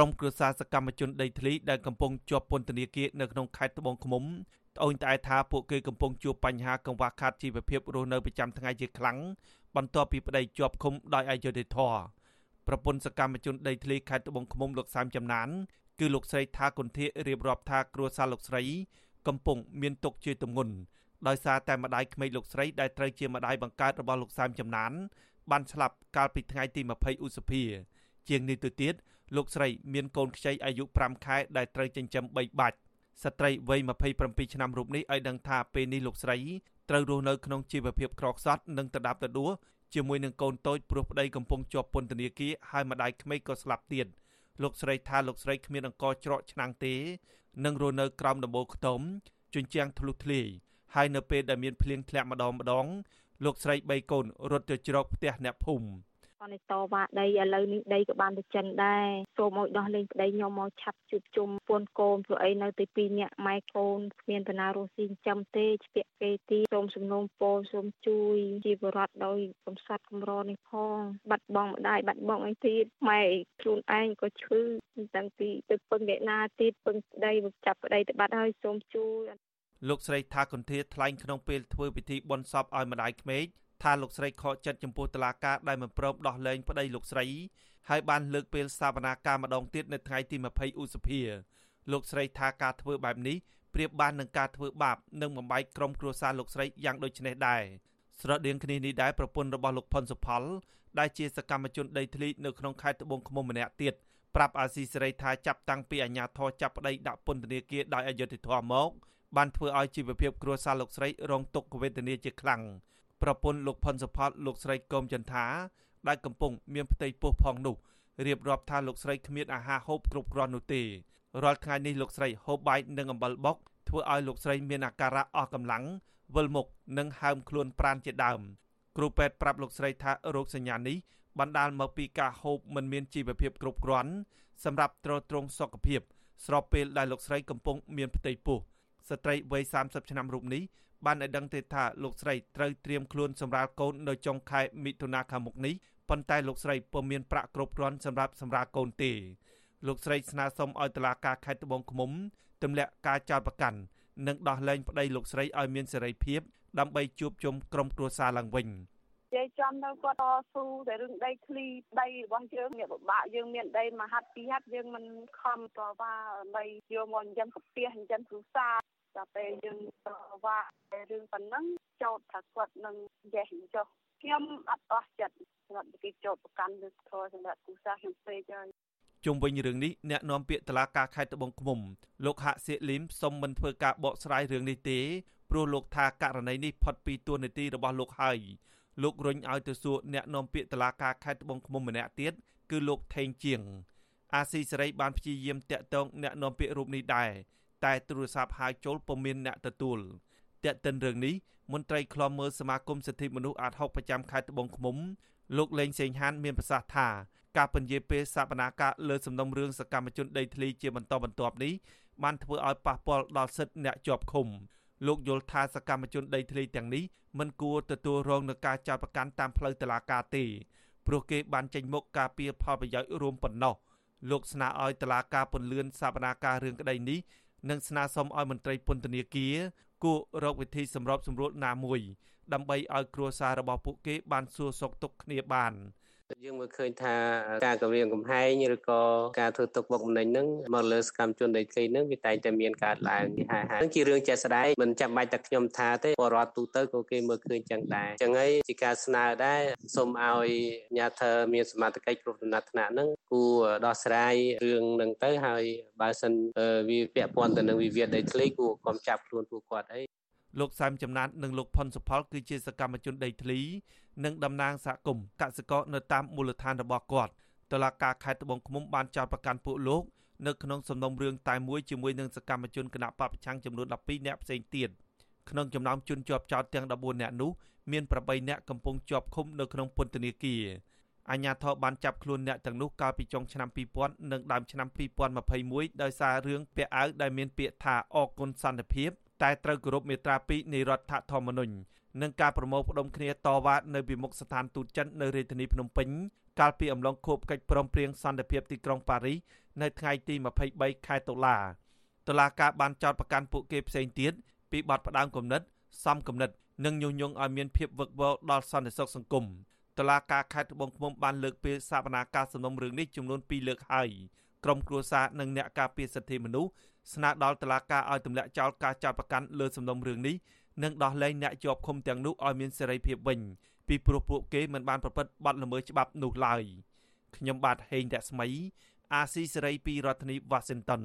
ក្រុមគ្រួសារសកម្មជនដីធ្លីដែលកំពុងជាប់ពន្ធនាគារនៅក្នុងខេត្តត្បូងឃ្មុំត្អូញត្អែថាពួកគេកំពុងជួបបញ្ហាកង្វះខាតជីវភាពរស់នៅប្រចាំថ្ងៃជាខ្លាំងបន្ទាប់ពីប្តីជាប់ឃុំដោយអយុត្តិធម៌ប្រពន្ធសកម្មជនដីធ្លីខេត្តត្បូងឃ្មុំលោកសាមចំណានគឺលោកស្រីថាគុន្ធារៀបរាប់ថាគ្រួសារលោកស្រីកំពុងមានទុកជាទម្ងន់ដោយសារតែម្ដាយក្មេកលោកស្រីដែលត្រូវជាម្ដាយបង្កើតរបស់លោកសាមចំណានបានស្លាប់កាលពីថ្ងៃទី20ឧសភា ជាងនេះទៅទៀត លោកស្រីមានកូនខ្ចីអាយុ5ខែដែលត្រូវចិញ្ចឹម3បាច់ស្ត្រីវ័យ27ឆ្នាំរូបនេះឲ្យដឹងថាពេលនេះលោកស្រីត្រូវរស់នៅក្នុងជីវភាពក្រខ្សត់និងតដាប់តដួសជាមួយនឹងកូនតូចព្រោះប្តីកំពុងជាប់ពន្ធនាគារហើយម្ដាយក្មេកក៏ស្លាប់ទៀតលោកស្រីថាលោកស្រីគ្មានអង្គច្រកឆ្នាំងទេនិងរស់នៅក្រោមដំបូលខ្ទមជញ្ជាំងធ្លុះធ្លាយហើយនៅពេលដែលមានភ្លៀងធ្លាក់ម្ដងម្ដងលោកស្រី3កូនរត់ទៅជ្រកផ្ទះអ្នកភូមិ គាត់នេះតវ៉ាដីឥឡូវនេះដីក៏បានទៅចិនដែរសូមឲ្យដោះលែងប្តីខ្ញុំមកឆាប់ជួបជុំពួនកូនព្រោះអីនៅតែពីរនាក់ម៉ែកូនគ្មានតាណារស់ស៊ីចិញ្ចឹមទេស្ពាក់គេទីសូមសំណូមពរសូមជួយជីវរដ្ឋដោយកំសត់កំរនេះផងបាត់បង់ម្ដាយបាត់បង់អីទៀតម៉ែខ្លួនឯងក៏ឈឺតាំងពីទៅពឹងអ្នកណាទៀតពឹងប្តីមកចាប់ប្តីទៅបាត់ហើយសូមជួយលោកស្រីថាកន្ធាថ្លែងក្នុងពេលធ្វើពិធីបុណ្យសពឲ្យម្ដាយក្មេក ថាលោកស្រីខកចិត្តចំពោះតឡាការដែលមិនព្រមដោះលែងប្តីលោកស្រីហើយបានលើកពេលសវនាការម្ដងទៀតនៅថ្ងៃទី20ឧសភាលោកស្រីថាការធ្វើបែបនេះប្រៀបបាននឹងការធ្វើបាបនិងបំបែកក្រុមគ្រួសារលោកស្រីយ៉ាងដូចនេះដែរស្រដៀងគ្នានេះដែរប្រពន្ធរបស់លោកផុនសុផលដែលជាសកម្មជនដីធ្លីនៅក្នុងខេត្តត្បូងឃ្មុំម្នាក់ទៀតប្រាប់អាស៊ីសេរីថាចាប់តាំងពីអាញាធរចាប់ប្តីដាក់ពន្ធនាគារដោយអយុត្តិធម៌មកបានធ្វើឲ្យជីវភាពគ្រួសារលោកស្រីរងទុក្ខវេទនាជាខ្លាំង ប្រពន្ធលោកផុនសុផាតលោកស្រីកុំចន្ទាដែលកំពុងមានផ្ទៃពោះផងនោះរៀបរាប់ថាលោកស្រីគ្មានអាហារហូបគ្រប់គ្រាន់នោះទេរាល់ថ្ងៃនេះលោកស្រីហូបបាយនិងអំបិលបុកធ្វើឲ្យលោកស្រីមានអាការៈអស់កម្លាំងវិលមុខនិងហើមខ្លួនប្រានជាដើមគ្រូពេទ្យប្រាប់លោកស្រីថារោគសញ្ញានេះបណ្ដាលមកពីការហូបមិនមានជីវភាពគ្រប់គ្រាន់សម្រាប់ទ្រទ្រង់សុខភាព ស្របពេលដែលលោកស្រីកំពុងមានផ្ទៃពោះស្ត្រីវ័យ30ឆ្នាំរូបនេះ បានឲ្យដឹងទេថាលោកស្រីត្រូវត្រៀមខ្លួនសម្រាប់កូននៅចុងខែមិថុនាខាងមុខនេះប៉ុន្តែលោកស្រីពុំមានប្រាក់គ្រប់គ្រាន់សម្រាប់សម្រាប់កូនទេលោកស្រីស្នើសុំឲ្យតុលាការខេត្តត្បូងឃ្មុំទម្លាក់ការចោទប្រកាន់និងដោះលែងប្តីលោកស្រីឲ្យមានសេរីភាពដើម្បីជួបជុំក្រុមគ្រួសារឡើងវិញនិយាយចំទៅគាត់តស៊ូតែរឿងដីធ្លីដីរបស់យើងអ្នកពិបាកយើងមានដីមួយហាត់ពីរហាត់យើងមិនខំតវ៉ាដើម្បីយកមកចិញ្ចឹមកាពះចិញ្ចឹមគ្រួសារ ដល់ពេលយើងតវ៉ារឿងប៉ុណ្ណឹងចោតថាគាត់នឹងយេះចុះខ្ញុំអត់អស់ចិត្តសម្រាប់គេចោតប្រកាន់ឬធរសម្រាប់គូសាខ្ញុំពេកហើយជុំវិញរឿងនេះអ្នកនាំពាក្យតឡាការខេត្តត្បូងឃ្មុំលោកហាក់សៀកលីមសុំមិនធ្វើការបកស្រាយរឿងនេះទេព្រោះលោកថាករណីនេះផុតពីទួនាទីរបស់លោកហើយលោករុញឲ្យទៅសួរអ្នកនាំពាក្យតឡាការខេត្តត្បូងឃ្មុំម្នាក់ទៀតគឺលោកថេងជាង អាស៊ីសេរីបានព្យាយាមតាក់ទងអ្នកនាំពាក្យរូបនេះដែរ តែទូរស័ព្ទហៅចូលពុំមានអ្នកទទួលតែកតិនរឿងនេះមន្ត្រីខ្លំមើលសមាគមសិទ្ធិមនុស្សអាត6ប្រចាំខេត្តត្បូងឃ្មុំលោកលេងសេងហានមានប្រសាសន៍ថាការពន្យាពេលសវនាការលើសំណុំរឿងសកម្មជនដីធ្លីជាបន្តបន្ទាប់នេះបានធ្វើឲ្យប៉ះពាល់ដល់សិទ្ធិអ្នកជាប់ឃុំលោកយល់ថាសកម្មជនដីធ្លីទាំងនេះមិនគួរទទួលរងនឹងការចោទប្រកាន់តាមផ្លូវតុលាការទេព្រោះគេបានចេញមុខការពារផលប្រយោជន៍រួមប៉ុណ្ណោះលោកស្នើឲ្យតុលាការពន្យាសវនាការរឿងក្តីនេះ និងស្នើសុំឲ្យមន្ត្រីពន្ធនាគារគួររកវិធីសម្របសម្រួលណាមួយ ដើម្បីឲ្យគ្រួសាររបស់ពួកគេបានសួរសុខទុក្ខគ្នាបាន។ យើងមើលឃើញថាការគម្រាមកំហែងឬក៏ការធ្វើទុកបុកម្នេញហ្នឹងមកលើសកម្មជនដីធ្លីហ្នឹងវាតែងតែមានកើតឡើងនេះហើយហ្នឹងជារឿងជាក់ស្ដែងមិនចាំបាច់តែខ្ញុំថាទេបរិវត្តទូទៅក៏គេមើលឃើញចឹងដែរចឹងហើយជាការស្នើដែរសូមឲ្យអាជ្ញាធរមានសមត្ថកិច្ចគ្រប់ដំណាក់ថ្នាក់ហ្នឹងគួរដោះស្រាយរឿងហ្នឹងទៅហើយបើសិនវាពាក់ព័ន្ធទៅនឹងវិវាទដីធ្លីគួរកុំចាប់ខ្លួនពួកគាត់អី លោកសែមចំណាននិងលោកផុនសុផល គឺជាសកម្មជនដីធ្លី និងតំណាងសហគមន៍កសិករនៅតាមមូលដ្ឋានរបស់គាត់តឡាការខេត្តត្បូងឃ្មុំបានចោទប្រកាន់ពួកលោកនៅក្នុងសំណុំរឿងតែមួយជាមួយនឹងសកម្មជនគណៈបពប្រឆាំងចំនួន12នាក់ផ្សេងទៀតក្នុងចំណោមជនជាប់ចោទទាំង14នាក់នោះមាន8នាក់កំពុងជាប់ឃុំនៅក្នុងពន្ធនាគារអាជ្ញាធរបានចាប់ខ្លួនអ្នកទាំងនោះកាលពីចុងឆ្នាំ2000និងដើមឆ្នាំ2021ដោយសាររឿងពាក់អាវដែលមានពាក្យថាអគុណសន្តិភាព តែត្រូវគោរពមាត្រា2នៃរដ្ឋធម្មនុញ្ញនិងការប្រមូលផ្ដុំគ្នាតវ៉ានៅពីមុខស្ថានទូតចិននៅរាជធានីភ្នំពេញកាលពីអំឡុងខួបកិច្ចព្រមព្រៀងសន្តិភាពទីក្រុងប៉ារីសនៅថ្ងៃទី23ខែតុលាតុលាការបានចោទប្រកាន់ពួកគេផ្សេងទៀតពីបទផ្ដាំគំនិតសំគំនិតនិងញុះញង់ឲ្យមានភាពវឹកវរដល់សន្តិសុខសង្គមតុលាការខេត្តត្បូងឃ្មុំបានលើកពេលសវនាការសំណុំរឿងនេះចំនួន2លើកហើយ ក្រុមគ្រួសារនិងអ្នកការពារសិទ្ធិមនុស្សស្នើដល់តុលាការឲ្យទម្លាក់ចោលការចោទប្រកាន់លើសំណុំរឿងនេះនិងដោះលែងអ្នកជាប់ឃុំទាំងនោះឲ្យមានសេរីភាពវិញពីព្រោះពួកគេមិនបានប្រព្រឹត្តបទល្មើសច្បាប់នោះឡើយខ្ញុំបាទហេងរស្មី អាស៊ីសេរីពីរដ្ឋធានី Washington